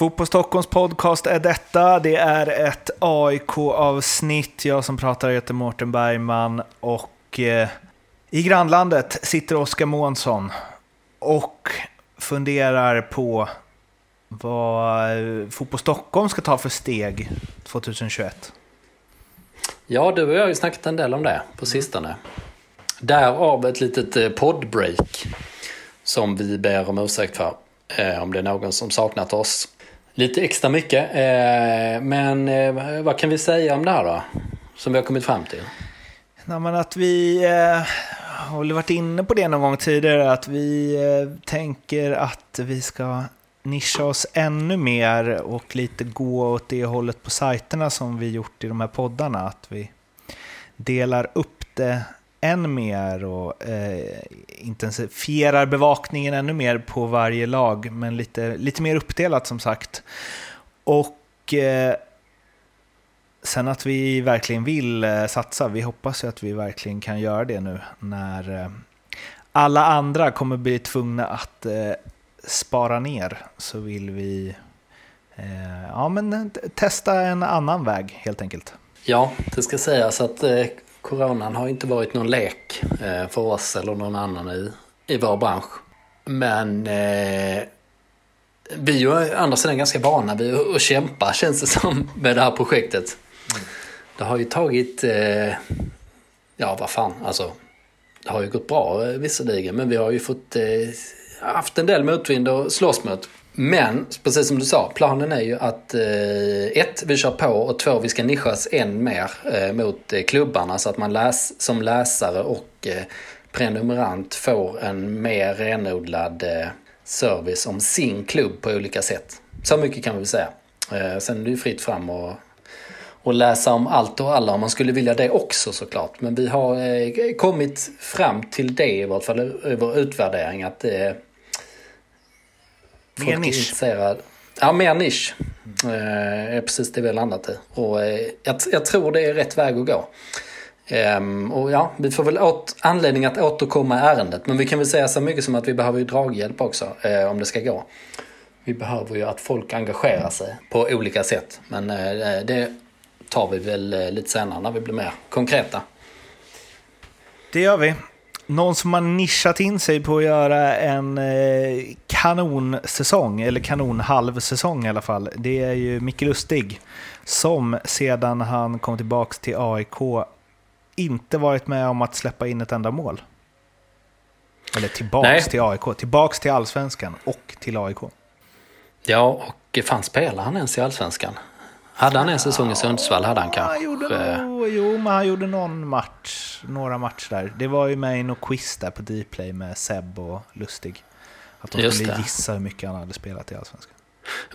Fotboll Stockholms podcast är detta. Det är ett AIK-avsnitt. Jag som pratar heter Mårten Bergman och eh, i grannlandet sitter Oskar Månsson och funderar på vad eh, Fotboll Stockholm ska ta för steg 2021. Ja, du och jag har ju snackat en del om det på sistone. Därav ett litet eh, poddbreak som vi ber om ursäkt för. Eh, om det är någon som saknat oss lite extra mycket. Eh, men eh, vad kan vi säga om det här då? Som vi har kommit fram till. Nej, men att vi eh, har väl varit inne på det någon gång tidigare, att vi tänker att vi ska nischa oss ännu mer och lite gå åt det hållet på sajterna som vi gjort i de här poddarna. Att vi delar upp det än mer och eh, intensifierar bevakningen ännu mer på varje lag, men lite, lite mer uppdelat som sagt. Och eh, sen att vi verkligen vill eh, satsa, vi hoppas ju att vi verkligen kan göra det nu när eh, alla andra kommer bli tvungna att eh, spara ner så vill vi eh, ja, men testa en annan väg helt enkelt. Ja, det ska sägas att eh, coronan har inte varit någon lek eh, för oss eller någon annan i, i vår bransch. Men eh, vi är ju å andra sidan ganska vana vid att kämpa känns det som med det här projektet. Mm. Det har ju tagit, eh, ja vad fan, alltså det har ju gått bra eh, visserligen men vi har ju fått eh, haft en del motvind att slåss mot. Men, precis som du sa, planen är ju att eh, ett, vi kör på och två, vi ska nischas än mer eh, mot eh, klubbarna så att man läs, som läsare och eh, prenumerant får en mer renodlad eh, service om sin klubb på olika sätt. Så mycket kan vi säga. Eh, sen är det ju fritt fram och, och läsa om allt och alla om man skulle vilja det också såklart. Men vi har eh, kommit fram till det i vart fall i vår utvärdering att eh, Mer nisch. Ja, mer nisch. Eh, är precis det vi har landat i. Och eh, jag, jag, tror det är rätt väg att gå. Um, och ja, vi får väl åt, anledning att återkomma i ärendet. Men vi kan väl säga så mycket som att vi behöver ju draghjälp också eh, om det ska gå. Vi behöver ju att folk engagerar sig på olika sätt. Men eh, det tar vi väl eh, lite senare när vi blir mer konkreta. Det gör vi. Någon som har nischat in sig på att göra en eh, kanonsäsong, eller kanonhalvsäsong i alla fall, det är ju Micke Lustig. Som sedan han kom tillbaka till AIK inte varit med om att släppa in ett enda mål. Eller tillbaks Nej. till AIK, tillbaks till allsvenskan och till AIK. Ja, och fan spelar han ens i allsvenskan? Hade han en säsong i Sundsvall hade han kanske... Han gjorde nog, jo, men han gjorde någon match, några matcher där. Det var ju med i något quiz där på Dplay med Seb och Lustig. Att de skulle gissa hur mycket han hade spelat i Allsvenskan.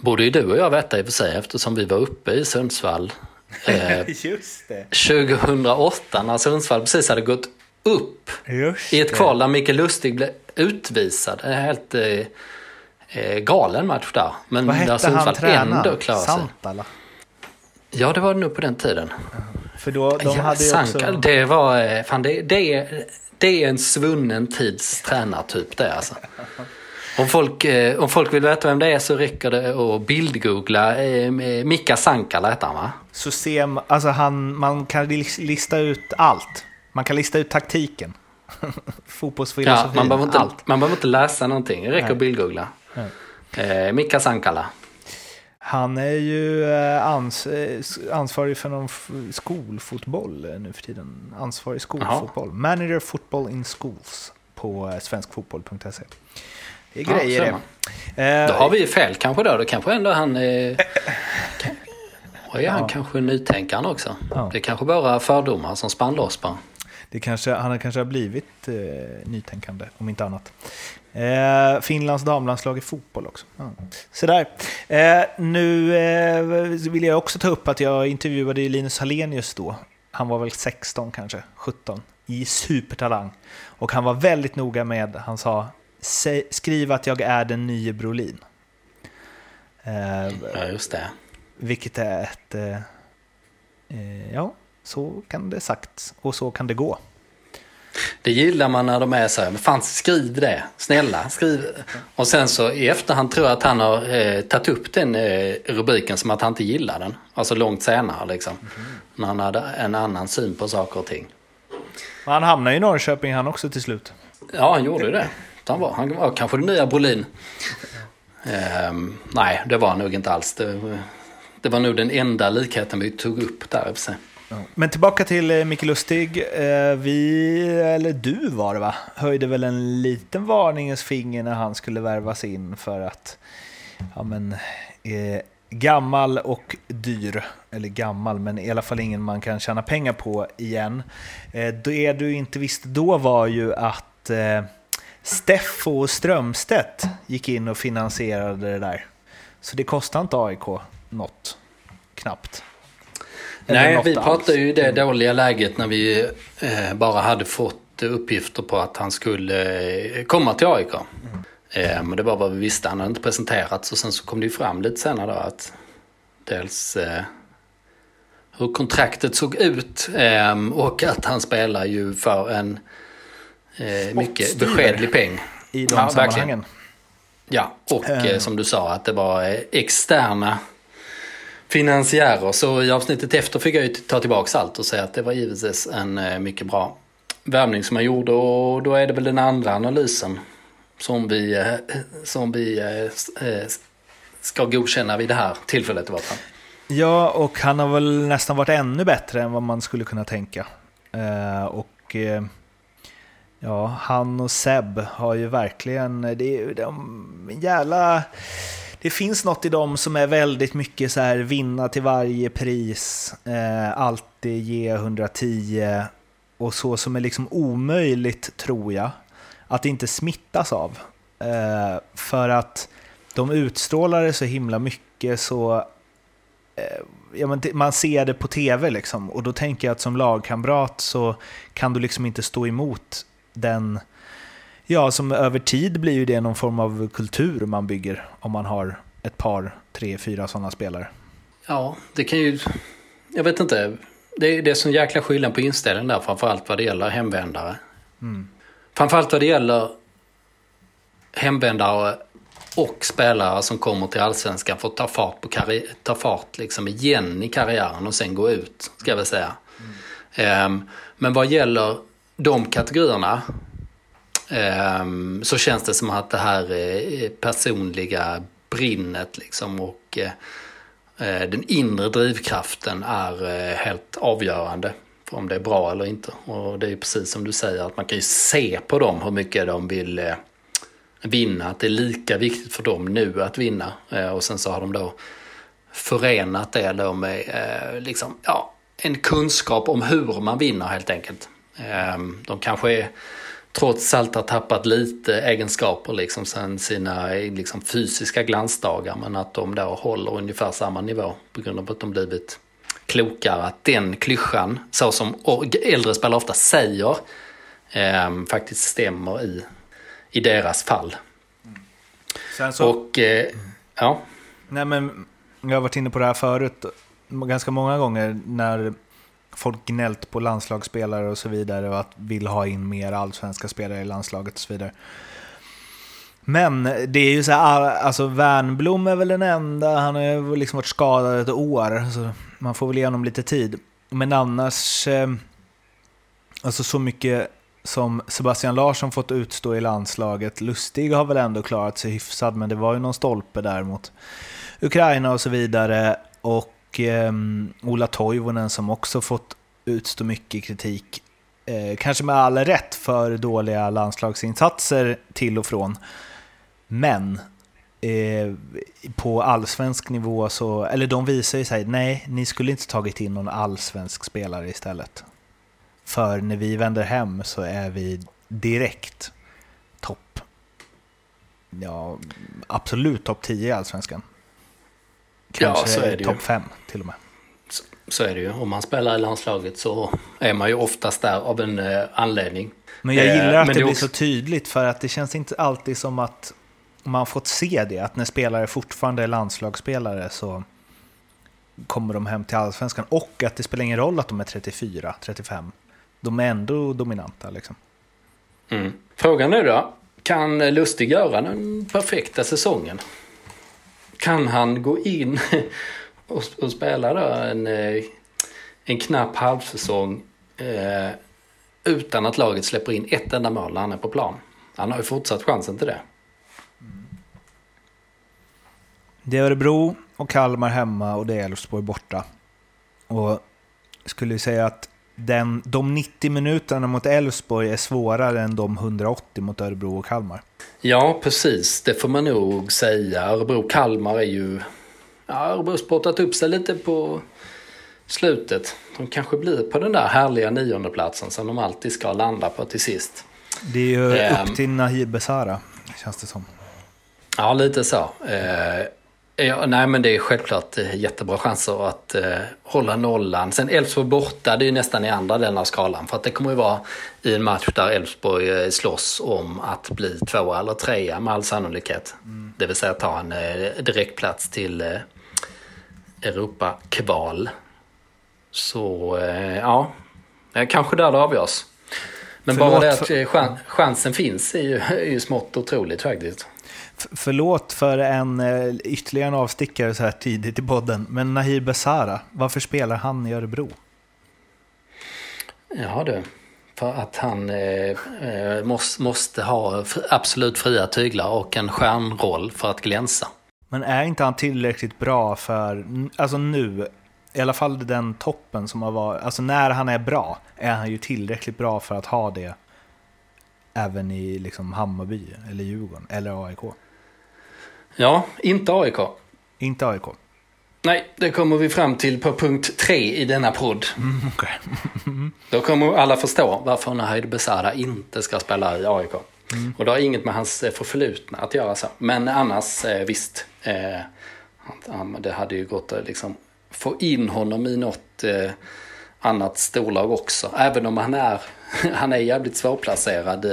Borde ju du och jag veta i och för sig eftersom vi var uppe i Sundsvall eh, Just det. 2008 när Sundsvall precis hade gått upp Just i ett kval där Mikael Lustig blev utvisad. En helt eh, eh, galen match där. Men Vad hette han sig. Santala? Ja, det var det nog på den tiden. För då, de ja, hade ju också... Det var, eh, fan det, det, det är en svunnen tids tränartyp det alltså. Om folk, eh, om folk vill veta vem det är så räcker det att bildgoogla eh, Mika Sankala heter han va? Så ser alltså han, man kan lista ut allt. Man kan lista ut taktiken. Fotbollsfilosofin, ja, man behöver inte, allt. Man behöver inte läsa någonting, det räcker Nej. att bildgoogla. Eh, Mika Sankala. Han är ju eh, ans eh, ansvarig för någon skolfotboll nu för tiden. Ansvarig skolfotboll. Aha. Manager football in schools på svenskfotboll.se. Det är grejer det. Då har vi ju fel kanske då. Då kanske ändå han är... Och är han ja. kanske nytänkaren också. Ja. Det är kanske bara fördomar som spann loss bara. Det kanske, han kanske har blivit eh, nytänkande, om inte annat. Eh, Finlands damlandslag i fotboll också. Ja. Sådär. Eh, nu eh, vill jag också ta upp att jag intervjuade Linus Hallenius då. Han var väl 16 kanske, 17, i supertalang. Och han var väldigt noga med, han sa skriv att jag är den nye Brolin. Eh, ja, just det. Vilket är ett... Eh, eh, ja, så kan det sagt och så kan det gå. Det gillar man när de är så här, men fan skriv det, snälla skriv. Och sen så i efterhand tror jag att han har eh, tagit upp den eh, rubriken som att han inte gillar den. Alltså långt senare liksom. Mm. När han hade en annan syn på saker och ting. Men han hamnade i Norrköping han också till slut. Ja, han gjorde ju tyckte Han var, han var kanske den nya Brolin. Um, nej, det var han nog inte alls. Det, det var nog den enda likheten vi tog upp där i och för sig. Men tillbaka till eh, Micke Lustig. Eh, vi, eller du var det va, höjde väl en liten varningens finger när han skulle värvas in för att, ja men, eh, gammal och dyr, eller gammal, men i alla fall ingen man kan tjäna pengar på igen. Eh, det du inte visste då var ju att eh, Steffo Strömstedt gick in och finansierade det där. Så det kostade inte AIK något, knappt. Nej, vi pratade ju det dåliga läget när vi eh, bara hade fått uppgifter på att han skulle eh, komma till AIK. Mm. Eh, men det var vad vi visste, han hade inte presenterats och sen så kom det ju fram lite senare då att dels eh, hur kontraktet såg ut eh, och att han spelar ju för en eh, mycket beskedlig peng. I de ja, sammanhangen. Verkligen. Ja, och uh. som du sa att det var externa finansiärer. Så i avsnittet efter fick jag ju ta tillbaka allt och säga att det var givetvis en eh, mycket bra värvning som jag gjorde och då är det väl den andra analysen som vi, eh, som vi eh, ska godkänna vid det här tillfället i vart fall. Ja, och han har väl nästan varit ännu bättre än vad man skulle kunna tänka. Och ja, han och Seb har ju verkligen, det är de jävla det finns något i dem som är väldigt mycket så här vinna till varje pris, eh, alltid ge 110 och så som är liksom omöjligt, tror jag, att inte smittas av. Eh, för att de utstrålar det så himla mycket så eh, ja, men man ser det på tv liksom och då tänker jag att som lagkamrat så kan du liksom inte stå emot den Ja, som över tid blir ju det någon form av kultur man bygger om man har ett par, tre, fyra sådana spelare. Ja, det kan ju... Jag vet inte. Det är, det är sån jäkla skillnad på inställningen där, framförallt vad det gäller hemvändare. Mm. Framförallt vad det gäller hemvändare och spelare som kommer till allsvenskan för att ta fart, på karri- ta fart liksom igen i karriären och sen gå ut, ska jag väl säga. Mm. Um, men vad gäller de kategorierna ehm, så känns det som att det här personliga brinnet liksom och eh, eh, den inre drivkraften är eh, helt avgörande för om det är bra eller inte. Och det är precis som du säger att man kan ju se på dem hur mycket de vill vinna, att det är lika viktigt för dem nu att vinna. Och sen så har de då förenat det då med liksom, ja, en kunskap om hur man vinner helt enkelt. De kanske är trots allt har tappat lite egenskaper liksom sen sina liksom, fysiska glansdagar. Men att de då håller ungefär samma nivå på grund av att de blivit klokare. Att den klyschan, så som äldre spelare ofta säger, eh, faktiskt stämmer i, i deras fall. Sen så, och, eh, ja. Nej men, jag har varit inne på det här förut, ganska många gånger när folk gnällt på landslagsspelare och så vidare och att vill ha in mer allsvenska spelare i landslaget och så vidare. Men det är ju så här, ah, alltså Wernblom är väl den enda, han har ju liksom varit skadad ett år, så man får väl ge honom lite tid. Men annars, eh, alltså så mycket som Sebastian Larsson fått utstå i landslaget, Lustig har väl ändå klarat sig hyfsad, men det var ju någon stolpe där mot Ukraina och så vidare. Och eh, Ola Toivonen som också fått utstå mycket kritik. Eh, kanske med all rätt för dåliga landslagsinsatser till och från. Men eh, på allsvensk nivå så, eller de visar ju sig, nej, ni skulle inte tagit in någon allsvensk spelare istället. För när vi vänder hem så är vi direkt topp, ja, absolut topp 10 i allsvenskan. Kanske ja, topp fem till och med. Så, så, är det ju. Om man spelar i landslaget så är man ju oftast där av en eh, anledning. Men jag gillar eh, att det, det blir också... så tydligt för att det känns inte alltid som att man fått se det. Att när spelare fortfarande är landslagsspelare så kommer de hem till allsvenskan. Och att det spelar ingen roll att de är 34, 35. De är ändå dominanta liksom. Mm. Frågan nu då. Kan Lustig göra den perfekta säsongen? Kan han gå in och, och spela då en, eh, en knapp halvsäsong eh, utan att laget släpper in ett enda mål när han är på plan? Han har ju fortsatt chansen till det. Det är Örebro och Kalmar hemma och det är Elfsborg borta. Och skulle vi säga att den, de 90 minuterna mot Elfsborg är svårare än de 180 mot Örebro och Kalmar. Ja, precis. Det får man nog säga. Örebro-Kalmar är ju... Ja, Örebro spottat upp sig lite på slutet. De kanske blir på den där härliga niondeplatsen som de alltid ska landa på till sist. Det är ju Ehm. upp till Nahir Besara, känns det som. Ja, lite så. Ja, nej, men det är självklart eh, jättebra chanser att eh, hålla nollan. Sen Elfsborg borta, det är ju nästan i andra delen av skalan. För att det kommer ju vara i en match där Elfsborg eh, slåss om att bli tvåa eller trea med all sannolikhet. Det vill säga ta en eh, direktplats till eh, Europa-kval. Så eh, ja, kanske där det avgörs. Men Förlåt bara det att eh, chan- chansen finns är ju, är ju smått otroligt faktiskt. Förlåt för en eh, ytterligare en avstickare så här tidigt i podden, men Nahir Besara, varför spelar han i Örebro? Ja du. För att han eh, eh, måste, måste ha absolut fria tyglar och en stjärnroll för att glänsa. Men är inte han tillräckligt bra för, alltså nu, i alla fall den toppen som har varit, alltså när han är bra, är han ju tillräckligt bra för att ha det även i liksom Hammarby, eller Djurgården, eller AIK. Ja, inte AIK. Inte AIK. Nej, det kommer vi fram till på punkt tre i denna podd. Okej. Då kommer alla förstå varför Nahid Besara inte ska spela i AIK. Och det har inget med hans eh, förflutna att göra så. Men annars eh, visst. Eh, det hade ju gått att liksom få in honom i något annat storlag också. Även om han är, han är jävligt svårplacerad.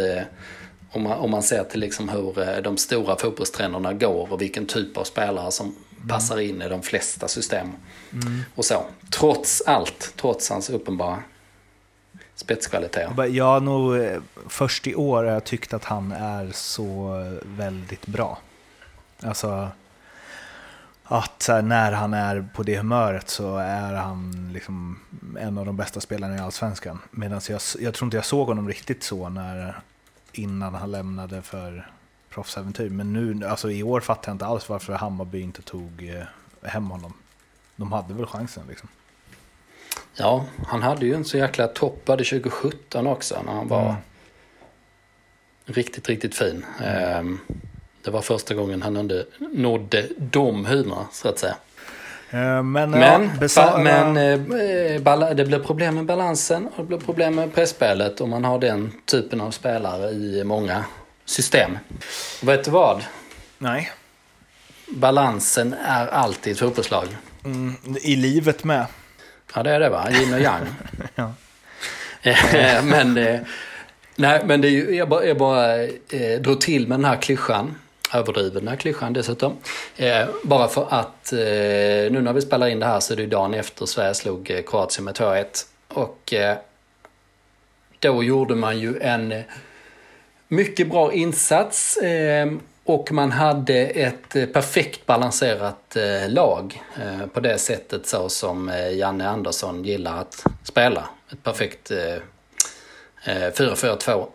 Om, man, om man ser till liksom hur eh, de stora fotbollstränarna går och vilken typ av spelare som passar in i de flesta system. Och så. Trots allt, trots hans uppenbara spetskvaliteter. Jag har nog eh, först i år har jag tyckt att han är så väldigt bra. Alltså att här, när han är på det humöret så är han liksom en av de bästa spelarna i Allsvenskan. Medan jag, jag tror inte jag såg honom riktigt så när, innan han lämnade för proffsäventyr. Men nu, alltså i år fattar jag inte alls varför Hammarby inte tog eh, hem honom. De hade väl chansen liksom. Ja, han hade ju en så jäkla toppade 2017 också när han var Mm. riktigt, riktigt fin. Ehm, Det var första gången han nådde, nådde de höjderna så att säga. Eh, Men, Men, ja, men eh, bala, det blir problem med balansen och det blir problem med pressspelet om man har den typen av spelare i många system. Vet du vad? Nej. Balansen är alltid ett fotbollslag. Mm, I livet med. Ja, det är det va? Yin och yang. Ja. Eh, men, eh, nej, men det är ju, jag bara, jag bara eh, drog till med den här klyschan överdrivna klyschan dessutom. Eh, bara för att eh, nu när vi spelar in det här så är det ju dagen efter Sverige slog eh, Kroatien med 2-1. Och eh, då gjorde man ju en eh, mycket bra insats. Eh, och man hade ett eh, perfekt balanserat eh, lag eh, på det sättet så som eh, Janne Andersson gillar att spela. Ett perfekt eh, eh 4-4-2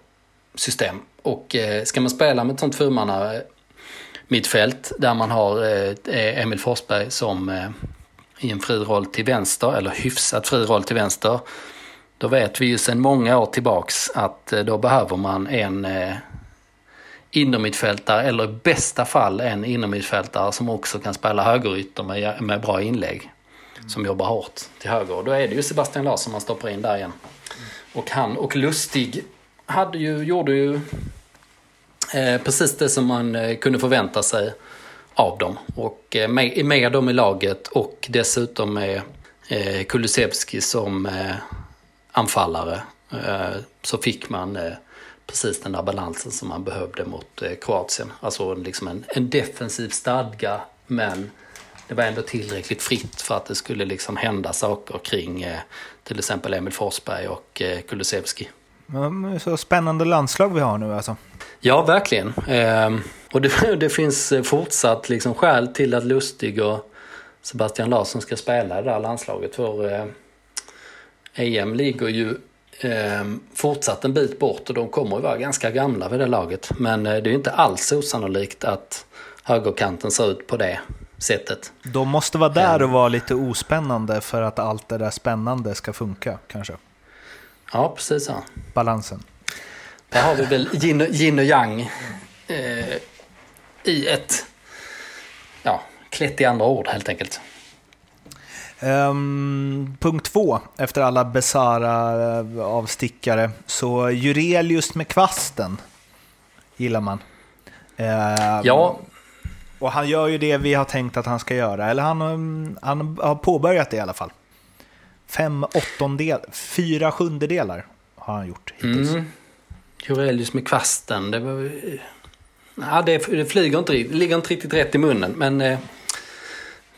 system. Och eh, ska man spela med ett sånt fyrmanna mittfält där man har eh, Emil Forsberg som eh, i en fri roll till vänster, eller hyfsat fri roll till vänster. Då vet vi ju sedan många år tillbaks att eh, då behöver man en innermittfältare eller i bästa fall en innermittfältare som också kan spela högerytter med, med bra inlägg. Som jobbar hårt till höger. Och då är det ju Sebastian Larsson man stoppar in där igen. Och han och Lustig hade ju, gjorde ju Eh, precis det som man eh, kunde förvänta sig av dem. Och eh, med, med dem i laget och dessutom med Kulusevski som anfallare så fick man precis den där balansen som man behövde mot Kroatien. Alltså liksom en, en defensiv stadga men det var ändå tillräckligt fritt för att det skulle liksom hända saker kring eh, till exempel Emil Forsberg och eh, Kulusevski. Mm, Så spännande landslag vi har nu alltså. Ja, verkligen. Ehm, och det, det finns fortsatt liksom skäl till att Lustig och Sebastian Larsson ska spela i det här landslaget. För eh, EM ligger ju eh, fortsatt en bit bort och de kommer ju vara ganska gamla vid det laget. Men eh, det är ju inte alls osannolikt att högerkanten ser ut på det sättet. De måste vara där och vara lite ospännande för att allt det där spännande ska funka, kanske. Ja, precis så. Balansen. Där har vi väl yin och, yin och yang eh, i ett, ja, klätt i andra ord helt enkelt. Ehm, punkt två, efter alla bisarra eh, avstickare, så Jurelius med kvasten gillar man. Ehm, Ja, Och han gör ju det vi har tänkt att han ska göra, eller han, um, han har påbörjat det i alla fall. Fem åttondel, fyra sjundedelar har han gjort hittills. Mm. Jurelius med kvasten, det var... Ja, det, flyger inte det ligger inte riktigt rätt i munnen. Men, eh,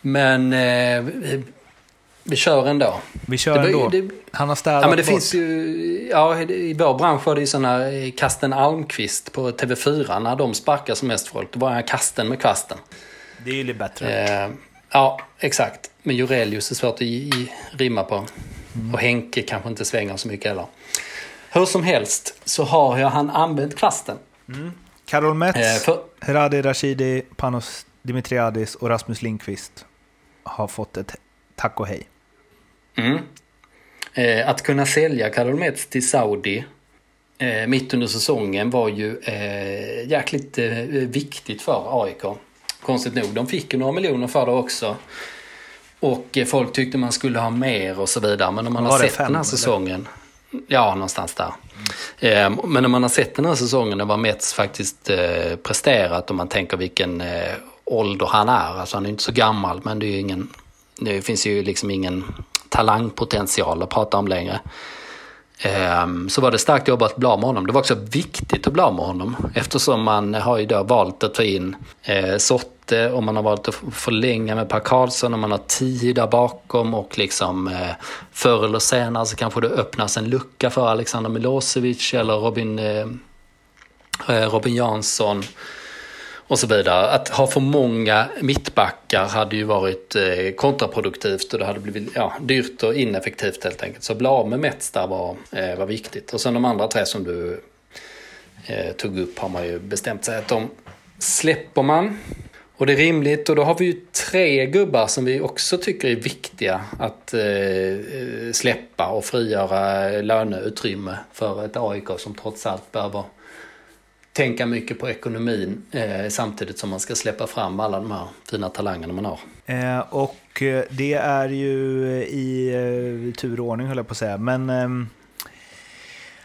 men eh, vi, vi kör ändå. Vi kör Det ändå. det- han har städat Ja, men det bort. finns ju... Ja, i vår bransch var det ju såna eh, Kasten Almqvist på TV4 när de sparkar som mest folk. Då var jag Kasten med kvasten. Det är ju lite bättre. Eh, ja, exakt. Men Jurelius är svårt att i, i, rimma på. Och Henke kanske inte svänger så mycket heller. Hur som helst så har jag han använt kvasten. Karol Metz, Eh, för, Heradi Rashidi, Panos Dimitriadis och Rasmus Lindqvist har fått ett tack och hej. mm, eh, att kunna sälja Karol Metz till Saudi eh, mitt under säsongen var ju eh, jäkligt eh, viktigt för AIK. Konstigt nog, de fick ju några miljoner för det också. Och eh, folk tyckte man skulle ha mer och så vidare. Men om man har sett fem, den här eller? Ja, någonstans där. Eh, men när man har sett den här säsongen och vad Mets faktiskt eh, presterat och man tänker vilken eh, ålder han är. Alltså han är inte så gammal men det, är ju ingen, det finns ju liksom ingen talangpotential att prata om längre. Ehm, så var det starkt jobbat att bli av med honom. Det var också viktigt att bli av med honom eftersom man har ju då valt att ta in sorter, Sotte och man har valt att förlänga med Per Karlsson och man har tio där bakom och liksom eh, förr eller senare så kanske det öppnas en lucka för Alexander Milosevic eller Robin, eh, eh, Robin Jansson och så vidare. Att ha för många mittbackar hade ju varit eh, kontraproduktivt och det hade blivit ja, dyrt och ineffektivt helt enkelt. Så bli av med Mets där var, eh, var viktigt. Och sen de andra tre som du eh, tog upp har man ju bestämt sig att de släpper man. Och det är rimligt och då har vi ju tre gubbar som vi också tycker är viktiga att eh, eh släppa och frigöra löneutrymme för ett AIK som trots allt behöver tänka mycket på ekonomin eh, samtidigt som man ska släppa fram alla de här fina talangerna man har. Eh, och eh, det är ju i eh, turordning höll jag på att säga. Men eh,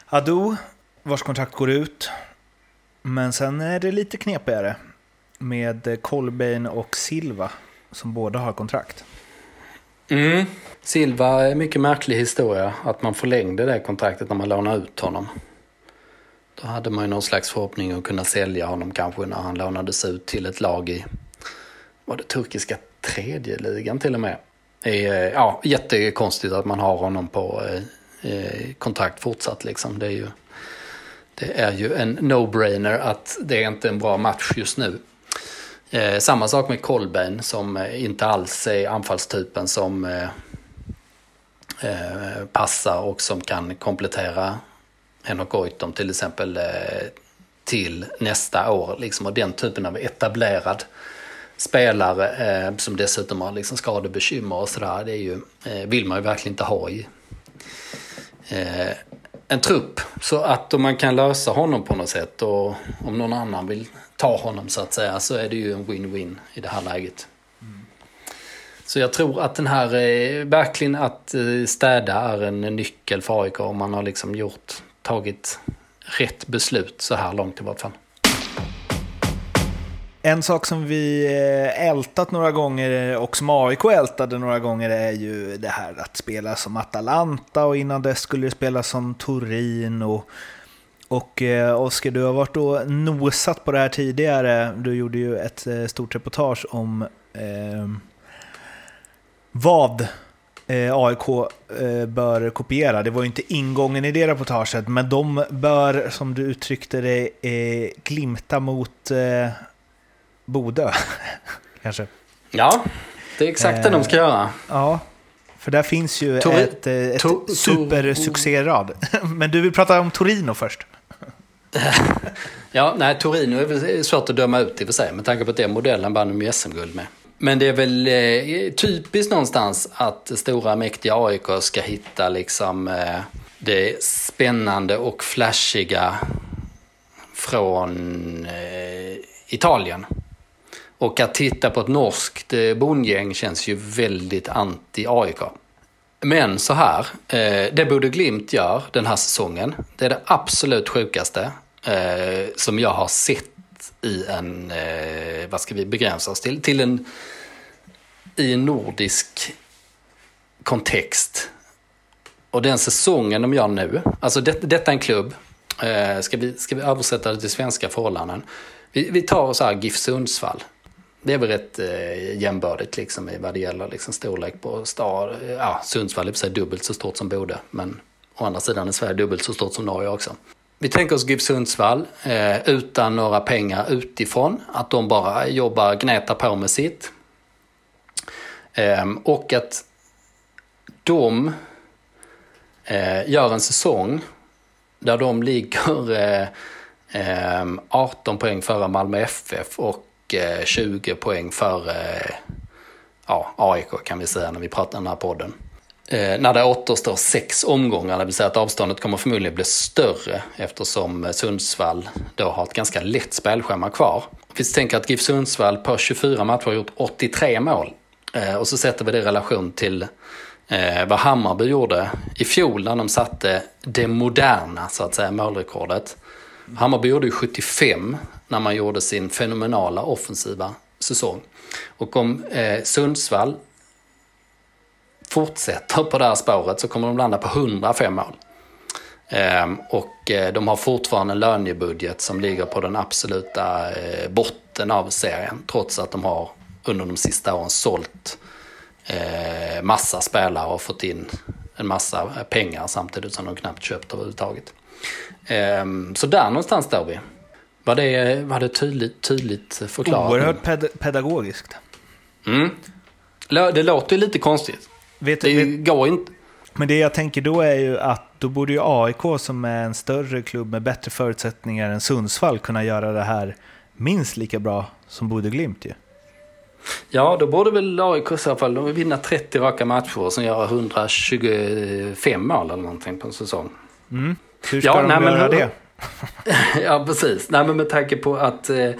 Ado, vars kontrakt går ut. Men sen är det lite knepigare med eh, Colbain och Silva som båda har kontrakt. Mm. Silva är mycket märklig historia att man förlängde det kontraktet när man lånade ut honom. Då hade man ju någon slags förhoppning att kunna sälja honom kanske när han lånades ut till ett lag i, var det turkiska tredje ligan till och med. Ja, jättekonstigt att man har honom på eh, eh, kontrakt fortsatt liksom. Det är ju, det är ju en no-brainer att det är inte en bra match just nu. Eh, samma sak med Kolbein som eh, inte alls är anfallstypen som eh, eh, passar och som kan komplettera Henok Goitom till exempel eh, till nästa år. Liksom, och den typen av etablerad spelare eh, som dessutom har liksom skadebekymmer och sådär. Det är ju, eh, vill man ju verkligen inte ha i eh, en trupp. Så att om man kan lösa honom på något sätt och om någon annan vill ta honom så att säga så är det ju en win-win i det här läget. Så jag tror att den här, eh, verkligen att eh, städa är en nyckel för AIK om man har liksom gjort, tagit rätt beslut så här långt i vart fall. En sak som vi eh, ältat några gånger och som AIK ältade några gånger är ju det här att spela som Atalanta och innan dess skulle det spela som Torino och eh, Oskar, du har varit och nosat på det här tidigare. Du gjorde ju ett eh, stort reportage om eh, vad eh, AIK bör kopiera. Det var ju inte ingången i det reportaget, men de bör, som du uttryckte det, glimta mot Bodö. Kanske. Ja, det är exakt det de ska göra. Ja, för där finns ju Tori- ett, ett To- supersuccérad. Men du vill prata om Torino först? Ja, nej, Torino är väl svårt att döma ut i och för sig med tanke på att det är modellen vann de SM-guld med. Men det är väl eh, typiskt någonstans att stora mäktiga AIK ska hitta liksom eh, det spännande och flashiga från eh, Italien. Och att titta på ett norskt eh, bondgäng känns ju väldigt anti-AIK. Men så här, eh, det Bodø Glimt gör den här säsongen, det är det absolut sjukaste eh, som jag har sett i en, eh, vad ska vi begränsa oss till, till en, i en nordisk kontext. Och den säsongen de gör nu, alltså det, detta är en klubb, eh, ska, vi, ska vi översätta det till svenska förhållanden? Vi, vi tar så här GIF Sundsvall. Det är väl rätt eh, jämbördigt liksom i vad det gäller liksom storlek på stad. Ja, Sundsvall är för sig dubbelt så stort som Bode, men å andra sidan är Sverige dubbelt så stort som Norge också. Vi tänker oss GIF Sundsvall eh, utan några pengar utifrån, att de bara jobbar, gnetar på med sitt. Eh, och att de eh, gör en säsong där de ligger eh, eh, 18 poäng före Malmö FF och eh, 20 poäng före eh, ja, AIK kan vi säga när vi pratar den här podden. Eh, när det återstår sex omgångar, det vill säga att avståndet kommer förmodligen bli större eftersom eh, Sundsvall då har ett ganska lätt spelschema kvar. Vi tänker att GIF Sundsvall på 24 matcher har gjort 83 mål. Eh, och så sätter vi det i relation till eh, vad Hammarby gjorde i fjol när de satte det moderna så att säga målrekordet. Hammarby gjorde ju 75 när man gjorde sin fenomenala offensiva säsong. Och om eh, Sundsvall fortsätter på det här spåret så kommer de landa på 105 mål. Ehm, och eh, de har fortfarande en lönebudget som ligger på den absoluta eh, botten av serien. Trots att de har under de sista åren sålt eh, massa spelare och fått in en massa pengar samtidigt som de knappt köpt överhuvudtaget. Ehm, så där någonstans står vi. Var det, var det tydligt, tydligt förklarat? Oerhört ped pedagogiskt. Mm. Det låter ju lite konstigt. Vet, Det vet, går inte. men det jag tänker då är ju att då borde ju AIK som är en större klubb med bättre förutsättningar än Sundsvall kunna göra det här minst lika bra som Bodø Glimt ju. Ja, då borde väl AIK i så fall vinna 30 raka matcher och sen göra 125 mål eller någonting på en säsong. Mm. Hur ska Ja, de nej, men göra hur- det? ja, precis. Nej, men med tanke på att eh,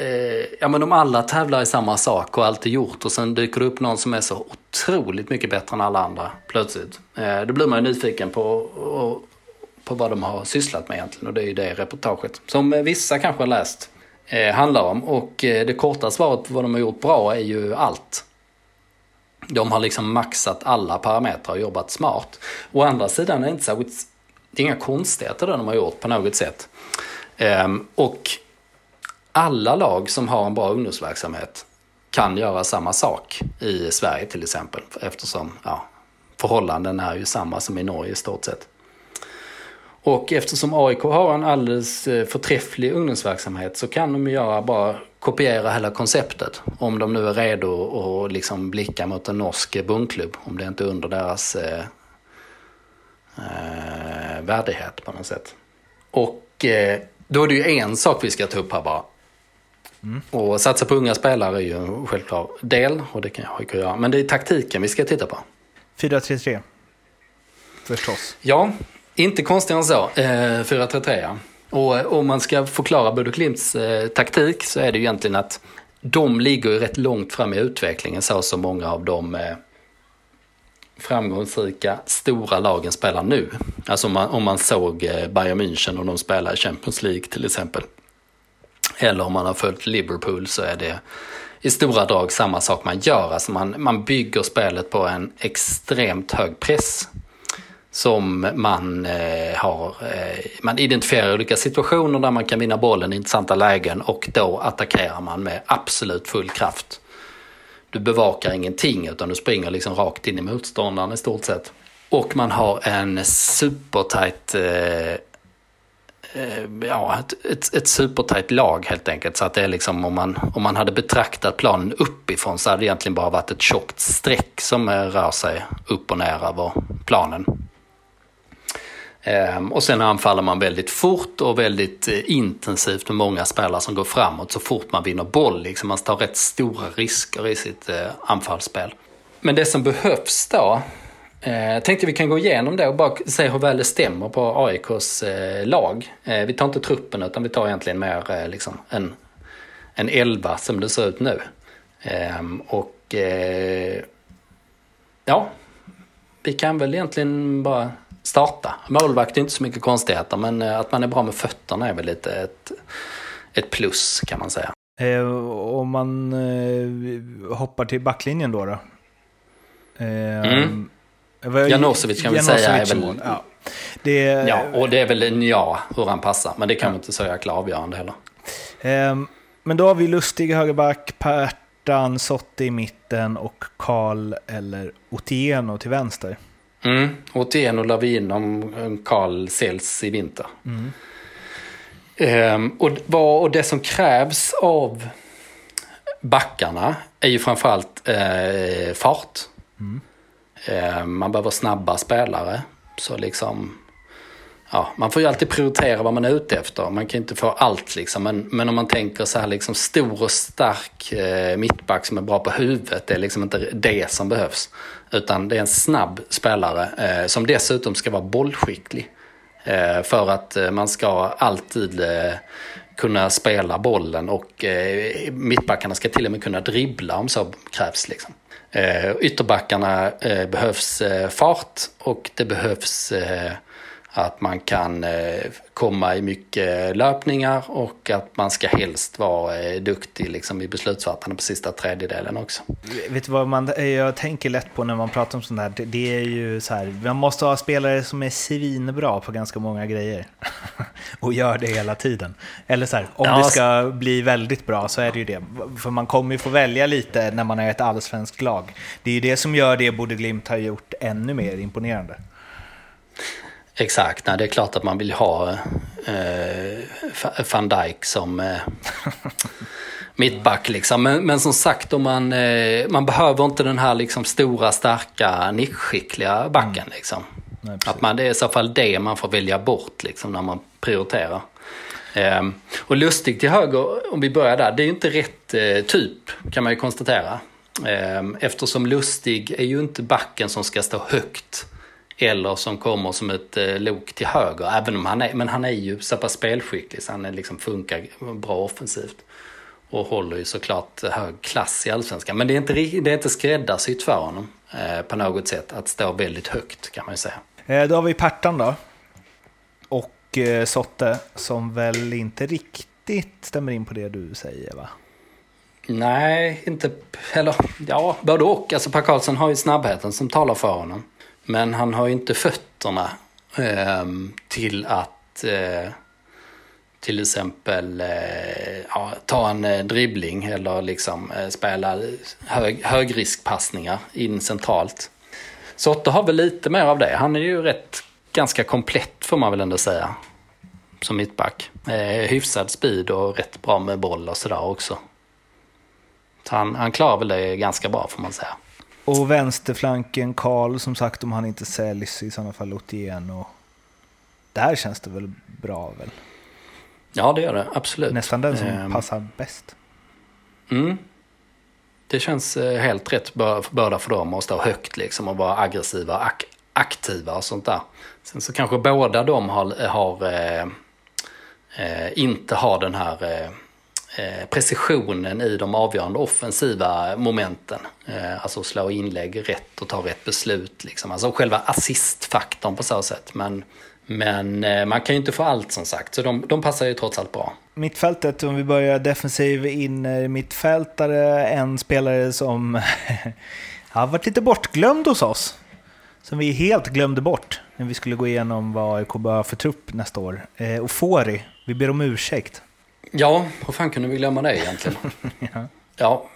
Eh, ja, men om alla tävlar i samma sak och allt är gjort och sen dyker det upp någon som är så otroligt mycket bättre än alla andra plötsligt. Eh, då blir man ju nyfiken på, och, på vad de har sysslat med egentligen och det är ju det reportaget som vissa kanske har läst eh, handlar om. Och eh, det korta svaret på vad de har gjort bra är ju allt. De har liksom maxat alla parametrar och jobbat smart. Å andra sidan är det inte särskilt, det är inga konstigheter det de har gjort på något sätt. Ehm, och alla lag som har en bra ungdomsverksamhet kan göra samma sak i Sverige till exempel. Eftersom ja, förhållanden är ju samma som i Norge i stort sett. Och eftersom AIK har en alldeles eh, förträfflig ungdomsverksamhet så kan de göra bara kopiera hela konceptet. Om de nu är redo att liksom blicka mot en norsk bondklubb. Om det inte är under deras eh, eh, värdighet på något sätt. Och eh, då är det ju en sak vi ska ta upp här bara. Och satsa på unga spelare är ju en självklar del och det kan jag göra. Men det är taktiken vi ska titta på. 4-3-3. Förstås. Ja, inte konstigare än så. Eh, 4-3-3 ja. Och eh, om man ska förklara Bodø Glimts eh, taktik så är det ju egentligen att de ligger ju rätt långt fram i utvecklingen så som många av de eh, framgångsrika stora lagen spelar nu. Alltså om man, om man såg eh, Bayern München och de spelar i Champions League till exempel. Eller om man har följt Liverpool så är det i stora drag samma sak man gör. Alltså man, man bygger spelet på en extremt hög press som man eh, har, eh, man identifierar olika situationer där man kan vinna bollen i intressanta lägen och då attackerar man med absolut full kraft. du bevakar ingenting utan du springer liksom rakt in i motståndaren i stort sett. Och man har en supertight eh, eh, Eh, ja, ett, ett, ett supertajt lag helt enkelt. Så att det är liksom om man, om man hade betraktat planen uppifrån så hade det egentligen bara varit ett tjockt streck som eh, rör sig upp och ner över planen. Ehm, och sen anfaller man väldigt fort och väldigt eh, intensivt med många spelare som går framåt så fort man vinner boll. Liksom. Man tar rätt stora risker i sitt anfallsspel. Men det som behövs då, eh, tänkte vi kan gå igenom det och bara se hur väl det stämmer på AIKs eh, lag. Eh, vi tar inte truppen utan vi tar egentligen mer liksom en, en elva som det ser ut nu. Ehm, och ja, vi kan väl egentligen bara starta. Målvakt är inte så mycket konstigheter men att man är bra med fötterna är väl lite ett, ett plus kan man säga. Om man hoppar till backlinjen då? då? Eh, mm. Janosevic kan vi säga är väl... Ja. Det, ja, och det är väl en ja hur han passar, men det kan ja. man inte säga jäkla avgörande heller. Eh, men då har vi Lustig högerback, Pertan, Sotti i mitten och Karl eller Otieno till vänster. Mm. Otieno la vi in om Karl säljs i vinter. Mm. Um, och, och det som krävs av backarna är ju framförallt eh, fart. Mm. Eh, man behöver snabba spelare. Så liksom, ja, man får ju alltid prioritera vad man är ute efter. Man kan inte få allt liksom. Men, men om man tänker så här liksom stor och stark eh, mittback som är bra på huvudet. Det är liksom inte det som behövs. Utan det är en snabb spelare eh, som dessutom ska vara bollskicklig. Eh, för att eh, man ska alltid eh, kunna spela bollen och eh, mittbackarna ska till och med kunna dribbla om så krävs. Liksom. Eh, ytterbackarna eh, behövs eh, fart och det behövs att man kan eh, komma i mycket löpningar och att man ska helst vara eh, duktig liksom, i beslutsfattande på sista tredjedelen också. Vet du vad man, jag tänker lätt på när man pratar om sånt här? Det är ju så här, man måste ha spelare som är svinbra på ganska många grejer. och gör det hela tiden. Eller så här, om ja, det ska bli väldigt bra så är det ju det. För man kommer ju få välja lite när man är ett allsvenskt lag. Det är ju det som gör det Bode Glimt har gjort ännu mer imponerande. Exakt, nej, det är klart att man vill ha eh, van Dijk som eh, mittback. Liksom. Men, men, som sagt, om man, eh, man behöver inte den här liksom, stora, starka, nischskickliga backen. Mm. Liksom. Nej, att man, det är i så fall det man får välja bort liksom, när man prioriterar. Eh, och Lustig till höger, om vi börjar där, det är ju inte rätt eh, typ kan man ju konstatera. Eh, eftersom Lustig är ju inte backen som ska stå högt eller som kommer som ett eh, lok till höger. Även om han är, men han är ju så pass spelskicklig så han är liksom funkar bra offensivt. Och håller ju såklart hög klass i allsvenskan. Men det är inte, det är inte skräddarsytt för honom eh, på något sätt att stå väldigt högt kan man ju säga. Eh, då har vi Pertan då. Och eh, Sotte som väl inte riktigt stämmer in på det du säger va? Nej, inte, eller ja, både och. Alltså Per Karlsson har ju snabbheten som talar för honom. Men han har ju inte fötterna eh, till att eh, till exempel eh, ja, ta en eh, dribbling eller liksom eh, spela hög, högriskpassningar in centralt. Sotte har väl lite mer av det. Han är ju rätt ganska komplett får man väl ändå säga. Som mittback. Eh, hyfsad speed och rätt bra med boll och sådär också. Så han, han klarar väl det ganska bra får man säga. Och vänsterflanken Karl, som sagt, om han inte säljs i sådana fall Otieno. Där känns det väl bra väl? Ja, det gör det. Absolut. Nästan den som um, passar bäst. Mm. Det känns eh, helt rätt båda för dem att stå högt liksom och vara aggressiva, ak aktiva och sånt där. Sen så kanske båda de har, har eh, eh, inte har den här Eh, Eh, precisionen i de avgörande offensiva momenten. Eh, alltså slå inlägg rätt och ta rätt beslut. Liksom. Alltså själva assistfaktorn på så sätt. Men, men eh, man kan ju inte få allt som sagt, så de, de passar ju trots allt bra. Mittfältet, om vi börjar defensiv in mittfältare, en spelare som har varit lite bortglömd hos oss. Som vi helt glömde bort när vi skulle gå igenom vad AIK bör för trupp nästa år. Eh, Ofori, vi ber om ursäkt. Ja, hur fan kunde vi glömma det egentligen? ja. ja.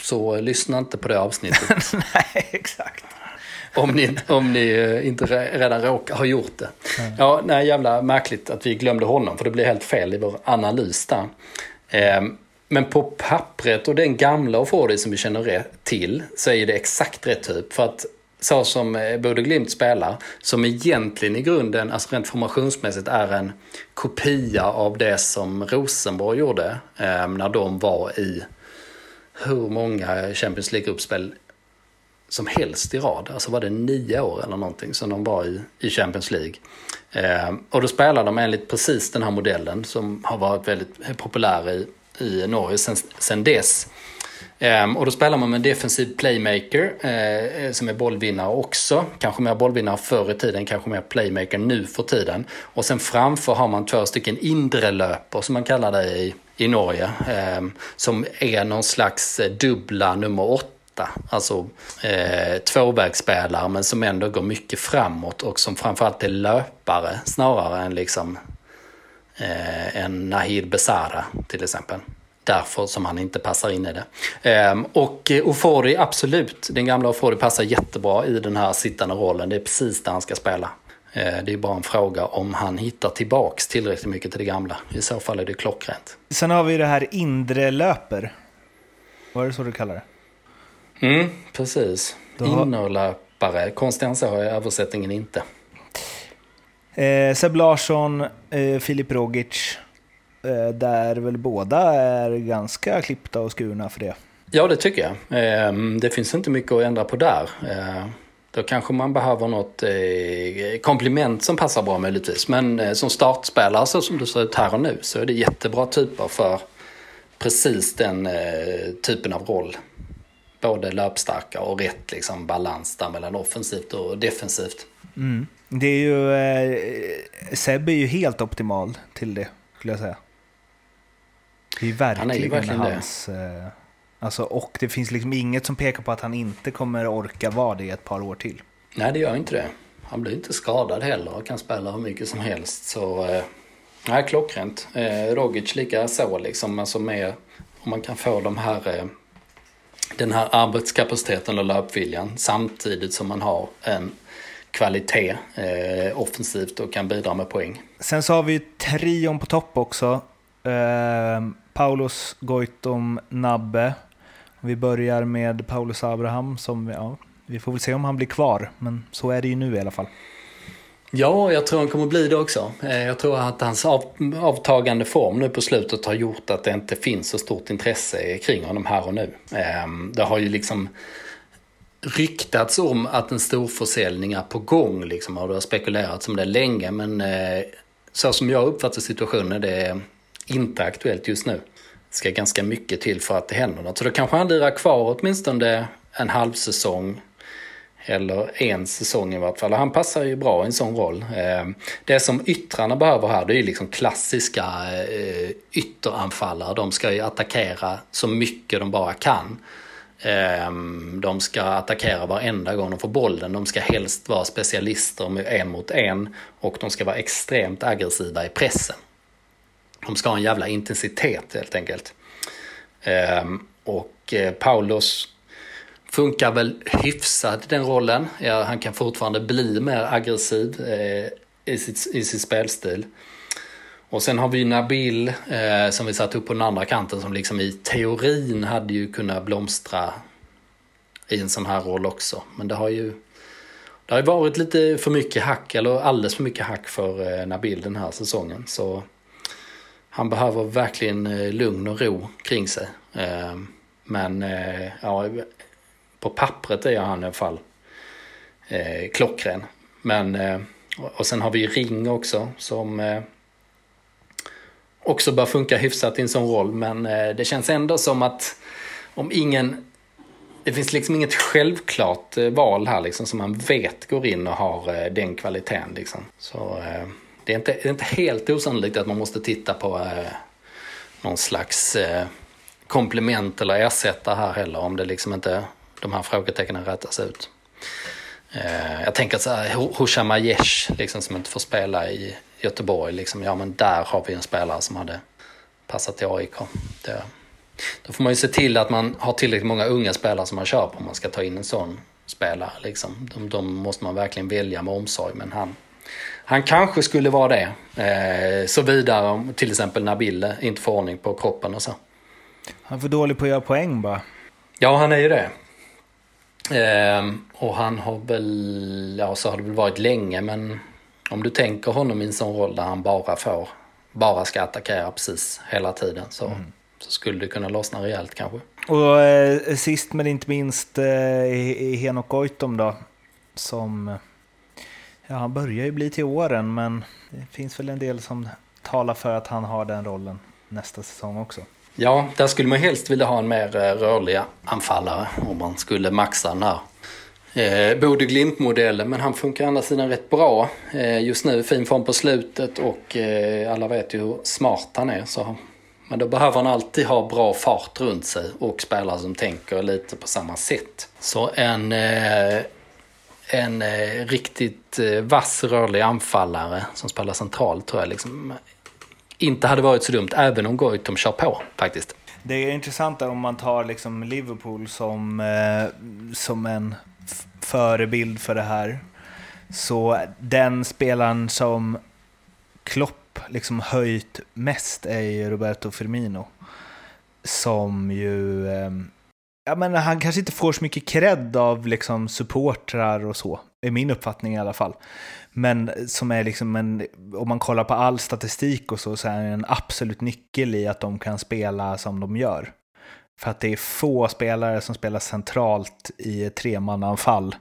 så lyssna inte på det avsnittet. Nej, exakt. Om ni, om ni eh, inte redan råkar ha gjort det. Ja, nej, jävla märkligt att vi glömde honom, för det blir helt fel i vår analys där. Eh, men på pappret och den gamla Ofori som vi känner till så är det exakt rätt typ. För att så som eh, Bodø Glimt spelar, som egentligen i grunden, alltså rent formationsmässigt, är en kopia av det som Rosenborg gjorde eh, när de var i hur många Champions League-gruppspel som helst i rad. Alltså var det nio år eller någonting som de var i, i Champions League. Eh, och då spelar de enligt precis den här modellen som har varit väldigt populär i, i Norge sen, sen dess. Ehm, och då spelar man med en defensiv playmaker eh, eh, som är bollvinnare också. Kanske mer bollvinnare förr i tiden, kanske mer playmaker nu för tiden. Och sen framför har man två stycken inre löper som man kallar det i, i Norge. Ehm, som är någon slags eh, dubbla nummer åtta. Alltså eh, tvåvägsspelare men som ändå går mycket framåt och som framförallt är löpare snarare än liksom eh, en Nahid Besara till exempel därför som han inte passar in i det. Ehm, och eh, Ofori, absolut, den gamla Ofori passar jättebra i den här sittande rollen. Det är precis där han ska spela. Ehm, det är bara en fråga om han hittar tillbaks tillräckligt mycket till det gamla. I så fall är det klockrent. Sen har vi det här inre löper. Var det så du kallar det? Mm, precis. Har... Innerlöpare. Konstigare än så är översättningen inte. Eh, Seb Larsson, eh, Filip Rogic, Eh, där väl båda är ganska klippta och skurna för det. Ja, det tycker jag. Ehm, det finns inte mycket att ändra på där. Eh, då kanske man behöver något eh, komplement som passar bra möjligtvis. Men som startspelare så som det ser ut här och nu så är det jättebra typer för precis den typen av roll. Både löpstarka och rätt liksom, balans där mellan offensivt och defensivt. Mm. Det är ju, eh, Seb är ju helt optimal till det, skulle jag säga. Det är verkligen, han är verkligen hans... Det. Eh, alltså, och det finns liksom inget som pekar på att han inte kommer orka vara det ett par år till. Nej, det gör inte det. Han blir inte skadad heller och kan spela hur mycket som helst. Så, eh, nej, klockrent. Eh, Rogic lika så liksom. Alltså med, om man kan få de här, eh, den här arbetskapaciteten och löpviljan samtidigt som man har en kvalitet eh, offensivt och kan bidra med poäng. Sen så har vi trion på topp också. Eh, Paulus Goitom Nabbe. Vi börjar med Paulus Abraham som, ja, vi får väl se om han blir kvar, men så är det ju nu i alla fall. Ja, jag tror han kommer bli det också. Eh, jag tror att hans av, avtagande form nu på slutet har gjort att det inte finns så stort intresse kring honom här och nu. Ehm, det har ju liksom ryktats om att en stor försäljning är på gång liksom, och det har spekulerats om det länge, men eh, så som jag uppfattar situationen det inte aktuellt just nu. Det ska ganska mycket till för att det händer något. Så då kanske han lirar kvar åtminstone en halv säsong eller en säsong i vart fall. Han passar ju bra i en sån roll. Ehm, det som yttrarna behöver här, det är ju liksom klassiska eh, ytteranfallare. De ska ju attackera så mycket de bara kan. Ehm, de ska attackera varenda gång de får bollen. De ska helst vara specialister med en mot en och de ska vara extremt aggressiva i pressen. De ska ha en jävla intensitet helt enkelt. Ehm, och eh, Paulus Paulos funkar väl hyfsat i den rollen. Ja, han kan fortfarande bli mer aggressiv eh, i, sitt, i sin spelstil. Och sen har vi Nabil eh, som vi satt upp på den andra kanten som liksom i teorin hade ju kunnat blomstra i en sån här roll också. Men det har ju det har varit lite för mycket hack, eller alldeles för mycket hack för eh, Nabil den här säsongen. Så han behöver verkligen eh, lugn och ro kring sig. Eh, men eh, ja, på pappret är han i alla fall klockren. Men, och sen har vi Ring också som också bör funka hyfsat i en sån roll. Men det känns ändå som att om ingen det finns liksom inget självklart val här liksom som man vet går in och har den kvaliteten. Liksom. Så det är inte, det är inte helt osannolikt att man måste titta på eh, någon slags eh, komplement eller ersättare här heller om det liksom inte de här frågetecknen rätas ut. Eh, jag tänker så här, Husham Aiesh liksom som inte får spela i Göteborg, liksom, ja men där har vi en spelare som hade passat till AIK. Det, Då får man ju se till att man har tillräckligt många unga spelare som man kör på om man ska ta in en sån spelare. Liksom. De, de måste man verkligen välja med omsorg. Men han, han kanske skulle vara det. Eh, så vidare om till exempel Nabille inte får ordning på kroppen och så. Han är för dålig på att göra poäng bara. Ja, han är ju det. Eh, och han har väl, ja så har det väl varit länge men om du tänker honom i en sån roll där han bara får, bara ska attackera precis hela tiden så, mm. så skulle det kunna lossna rejält kanske. Och eh, sist men inte minst eh, Henok Goitom då, som, ja han börjar ju bli till åren men det finns väl en del som talar för att han har den rollen nästa säsong också. Ja, där skulle man helst vilja ha en mer eh, rörlig anfallare om man skulle maxa den här eh, Bode Glimt-modellen. Men han funkar å andra sidan rätt bra eh, just nu. Fin form på slutet och eh, alla vet ju hur smart han är. Så. Men då behöver han alltid ha bra fart runt sig och spelare som tänker lite på samma sätt. Så en, eh, en eh, riktigt eh, vass rörlig anfallare som spelar centralt tror jag liksom inte hade varit så dumt, även om Goitom kör på faktiskt. Det är intressant om man tar liksom Liverpool som, eh, som en förebild för det här. Så den spelaren som Klopp liksom höjt mest är ju Roberto Firmino. Som ju... Ehm, Ja, men han kanske inte får så mycket cred av liksom supportrar och så, är min uppfattning i alla fall. Men som är liksom en, om man kollar på all statistik och så, så är han en absolut nyckel i att de kan spela som de gör. För att det är få spelare som spelar centralt i ett tremannaanfall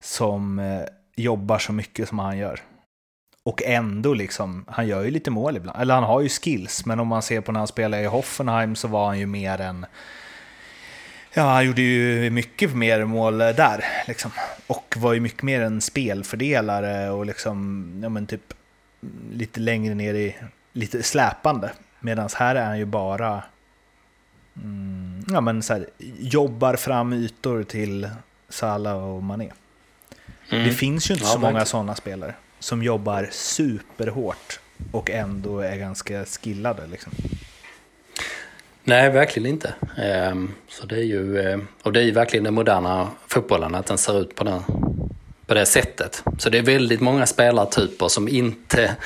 som eh, jobbar så mycket som han gör. Och ändå liksom, han gör ju lite mål ibland. Eller han har ju skills, men om man ser på när han spelade i Hoffenheim så var han ju mer än Ja, han gjorde ju mycket mer mål där. Liksom. Och var ju mycket mer en spelfördelare och liksom, ja men typ lite längre ner i, lite släpande. Medan här är han ju bara, mm, ja men så här, jobbar fram ytor till Salah och Mané. Mm. Det finns ju inte ja, så många sådana spelare som jobbar superhårt och ändå är ganska skillade liksom. Nej, verkligen inte. Ehm, så det är ju, eh, och det är ju verkligen den moderna fotbollen, att den ser ut på, den, på det sättet. Så det är väldigt många spelartyper som inte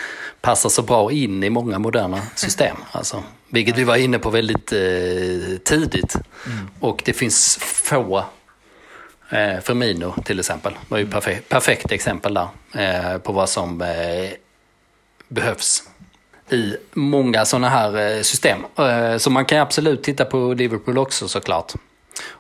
passar så bra in i många moderna system. Alltså, vilket vi var inne på väldigt eh, tidigt. Mm. Och det finns få Eh, Firmino till exempel var ju perfekt, perfekt exempel där eh, på vad som eh, behövs i många sådana här eh, system. Eh, så man kan absolut titta på Liverpool också såklart.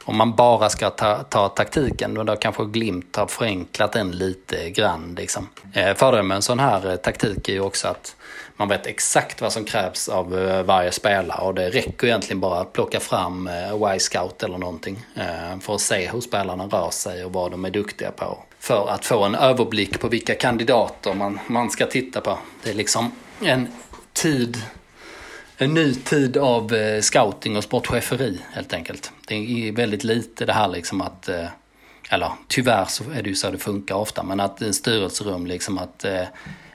Om man bara ska ta, ta taktiken, då kanske Glimt har förenklat den lite grann. Liksom. Eh, fördelen med en sån här taktik är ju också att man vet exakt vad som krävs av varje spelare och det räcker egentligen bara att plocka fram Y-scout eller någonting för att se hur spelarna rör sig och vad de är duktiga på. För att få en överblick på vilka kandidater man, man ska titta på. Det är liksom en tid, en ny tid av eh, scouting och sportcheferi helt enkelt. Det är väldigt lite det här liksom att, eh, eller tyvärr så är det ju så det funkar ofta, men att en styrelserum liksom att eh,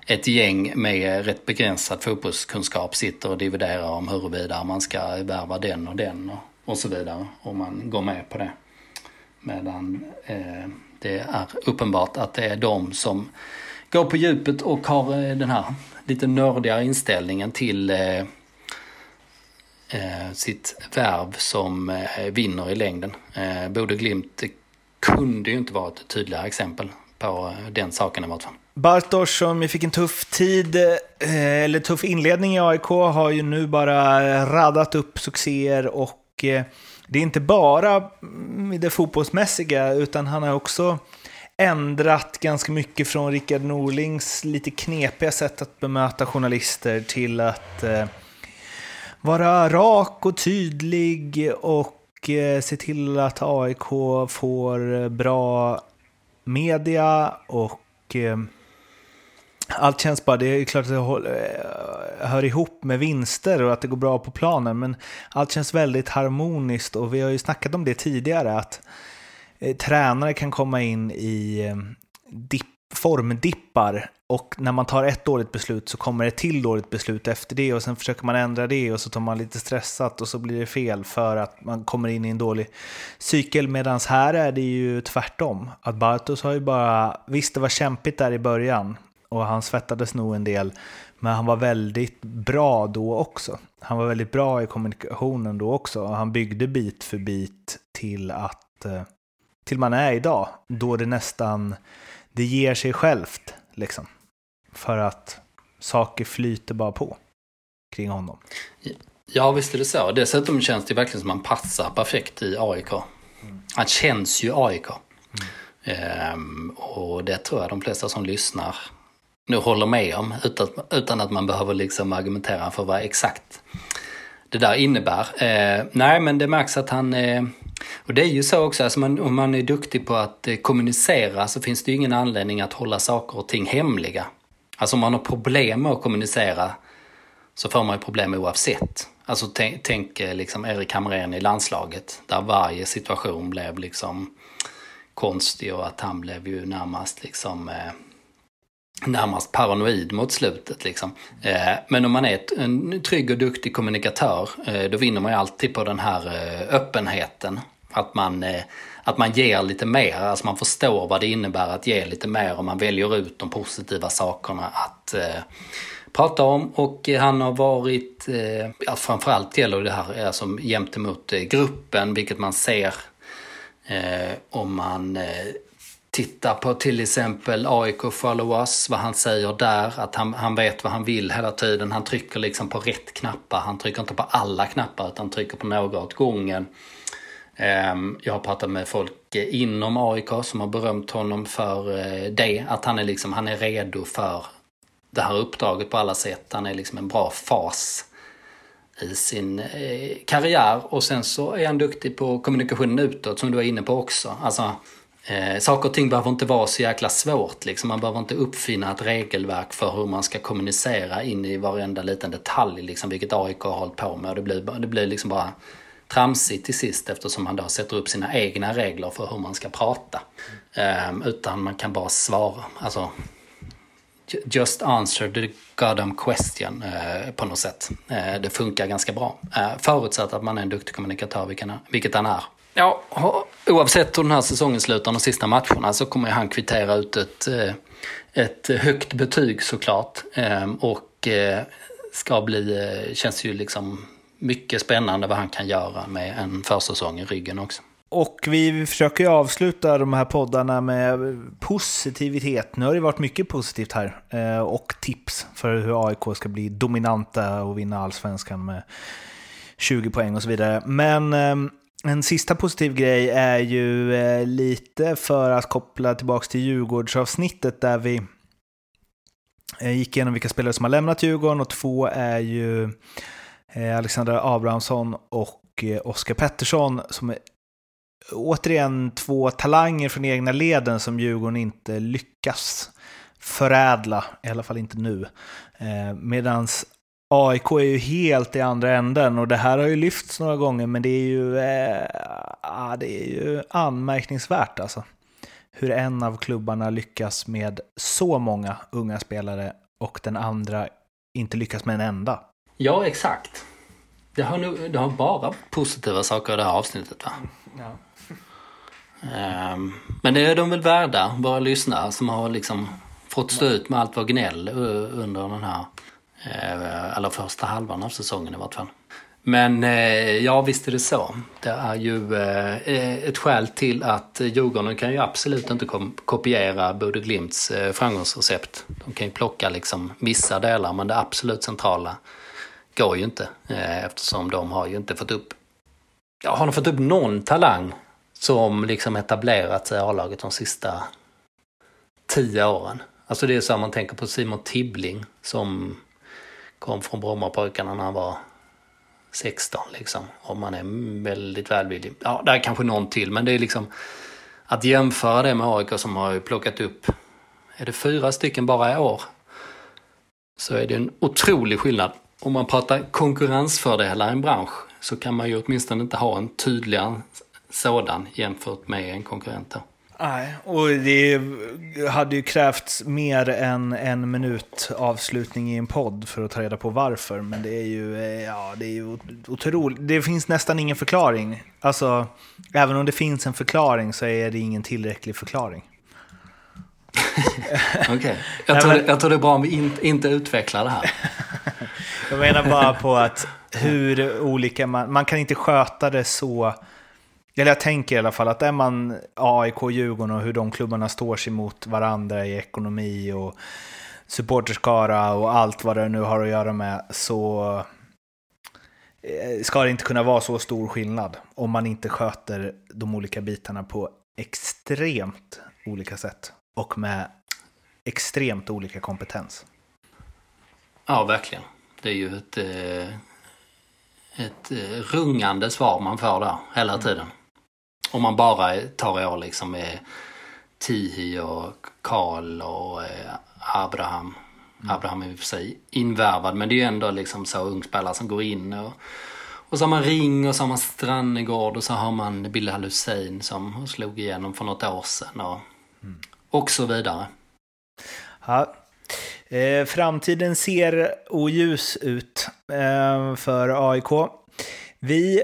ett gäng med rätt begränsad fotbollskunskap sitter och dividerar om huruvida man ska värva den och den och, och så vidare. om man går med på det. Medan eh, det är uppenbart att det är de som går på djupet och har den här lite nördigare inställningen till eh, eh, sitt värv som eh, vinner i längden. Eh, Bode Glimt kunde ju inte vara ett tydligare exempel på eh, den saken i vart fall. Bartosz som fick en tuff tid, eh, eller tuff inledning i AIK, har ju nu bara radat upp succéer och det är inte bara mm, det fotbollsmässiga, utan han har också ändrat ganska mycket från Rickard Norlings lite knepiga sätt att bemöta journalister till att eh, vara rak och tydlig och eh, se till att AIK får bra media och eh, allt känns bara, det är klart att det eh, hör ihop med vinster och att det går bra på planen, men allt känns väldigt harmoniskt och vi har ju snackat om det tidigare, att Eh, tränare kan komma in i eh, dipp formdippar och när man tar ett dåligt beslut så kommer ett till dåligt beslut efter det och sen försöker man ändra det och så tar man lite stressat och så blir det fel för att man kommer in i en dålig cykel. Medan här är det ju tvärtom. Att Bartos har ju bara, visst det var kämpigt där i början och han svettades nog en del, men han var väldigt bra då också. Han var väldigt bra i kommunikationen då också. och Han byggde bit för bit till att eh, till man är idag, då det nästan det ger sig självt. Liksom. För att saker flyter bara på kring honom. Ja, visst är det så. Dessutom känns det verkligen som att han passar perfekt i AIK. Mm. Han känns ju AIK. Mm. Ehm, och det tror jag de flesta som lyssnar nu håller med om utan, utan att man behöver liksom argumentera för vad exakt det där innebär. Eh, nej, men det märks att han eh, och det är ju så också, alltså man, om man är duktig på att eh, kommunicera så finns det ju ingen anledning att hålla saker och ting hemliga. Alltså om man har problem med att kommunicera så får man ju problem oavsett. Alltså tänk, tänk liksom Erik Hamrén i landslaget där varje situation blev liksom konstig och att han blev ju närmast liksom eh, närmast paranoid mot slutet. Liksom. Eh, men om man är en trygg och duktig kommunikatör eh, då vinner man ju alltid på den här eh, öppenheten. Att man, att man ger lite mer, alltså man förstår vad det innebär att ge lite mer och man väljer ut de positiva sakerna att prata om. Och han har varit, ja, framförallt gäller det här alltså, gentemot gruppen, vilket man ser om man titta på till exempel AIK Follow Us, vad han säger där, att han, han vet vad han vill hela tiden. Han trycker liksom på rätt knappar, han trycker inte på alla knappar utan trycker på några åt gången. Ehm, jag har pratat med folk eh, inom AIK som har berömt honom för eh, det, att han är, liksom, han är redo för det här uppdraget på alla sätt. Han är liksom en bra fas i sin eh, karriär och sen så är han duktig på kommunikationen utåt som du var inne på också. Alltså, Eh, saker och ting behöver inte vara så jäkla svårt. Liksom. Man behöver inte uppfinna ett regelverk för hur man ska kommunicera in i varenda liten detalj, liksom, vilket AIK har hållit på med. Och det blir, det blir liksom bara tramsigt till sist eftersom man då sätter upp sina egna regler för hur man ska prata. Eh, utan man kan bara svara. Alltså, just answer the goddamn question eh, på något sätt. Eh, det funkar ganska bra. Eh, förutsatt att man är en duktig kommunikatör, vilket han är. Ja, oavsett hur den här säsongen slutar, de sista matcherna, så kommer han kvittera ut ett, eh, ett högt betyg såklart. Ehm, och eh, ska bli, eh, känns ju liksom mycket spännande vad han kan göra med en försäsong i ryggen också. Och vi försöker ju avsluta de här poddarna med positivitet. Nu har det varit mycket positivt här. Och tips för hur AIK ska bli dominanta och vinna allsvenskan med 20 poäng och så vidare. Men ehm, en sista positiv grej är ju eh, lite för att koppla tillbaka till Djurgårdsavsnittet där vi eh, gick igenom vilka spelare som har lämnat Djurgården och två är ju eh, Alexander Abrahamsson och eh, Oskar Pettersson som är återigen två talanger från egna leden som Djurgården inte lyckas förädla, i alla fall inte nu. Eh, Medan AIK är ju helt i andra änden och det här har ju lyfts några gånger men det är ju, eh, det är ju anmärkningsvärt alltså. Hur en av klubbarna lyckas med så många unga spelare och den andra inte lyckas med en enda. Ja, exakt. Det har, nu, det har bara positiva saker i det här avsnittet va? Ja. Um, men det är de väl värda, våra lyssnare som har liksom fått stå ut med allt vår gnäll under den här Eh, eller första halvan av säsongen i vart fall. Men eh, ja, visst är det så. Det är ju eh, ett skäl till att Djurgården kan ju absolut inte kopiera Bode Glimts framgångsrecept. De kan ju plocka liksom vissa delar, men det absolut centrala går ju inte. Eftersom de har ju inte fått upp, ja, har de fått upp någon talang som liksom etablerat sig i A-laget de sista tio åren? Alltså det är så man tänker på Simon Tibbling som kom från Brommapojkarna när han var 16 liksom. Om man är väldigt välvillig. Ja, det är kanske någon till, men det är liksom att jämföra det med AIK som har plockat upp, är det fyra stycken bara i år? Så är det en otrolig skillnad. Om man pratar konkurrensfördelar i en bransch så kan man ju åtminstone inte ha en tydligare sådan jämfört med en konkurrent. Nej, och det hade ju krävts mer än en minut avslutning i en podd för att ta reda på varför. Men det är ju, eh, ja, det är ju otroligt. Det finns nästan ingen förklaring. Alltså, även om det finns en förklaring så är det ingen tillräcklig förklaring. Okej, okay. jag, tror det, jag tror det är bra om vi in, inte utvecklar det här. jag menar bara på att hur olika man, man kan inte sköta det så eller jag tänker i alla fall att är man AIK, Djurgården och hur de klubbarna står sig mot varandra i ekonomi och supporterskara och allt vad det nu har att göra med så eh, ska det inte kunna vara så stor skillnad om man inte sköter de olika bitarna på extremt olika sätt och med extremt olika kompetens. Ja, verkligen. Det är ju ett, eh, ett eh, rungande svar man får där hela mm. tiden. Om man bara tar år liksom med Tihi och Karl och eh, Abraham. Mm. Abraham är i och för sig invärvad men det är ju ändå liksom så ungspelare som går in och och så har man Ring och så har man Strannegård och så har man Bilal Hussein som slog igenom för något år sedan och, mm. och så vidare. Ja. Eh, framtiden ser oljus ut eh, för AIK. Vi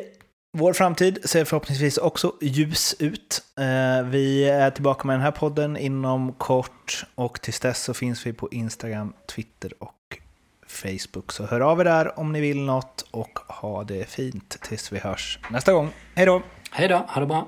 vår framtid ser förhoppningsvis också ljus ut. Eh, vi är tillbaka med den här podden inom kort och tills dess så finns vi på Instagram, Twitter och Facebook. Så hör av er där om ni vill något och ha det fint tills vi hörs nästa gång. Hej då! Hej då, ha det bra!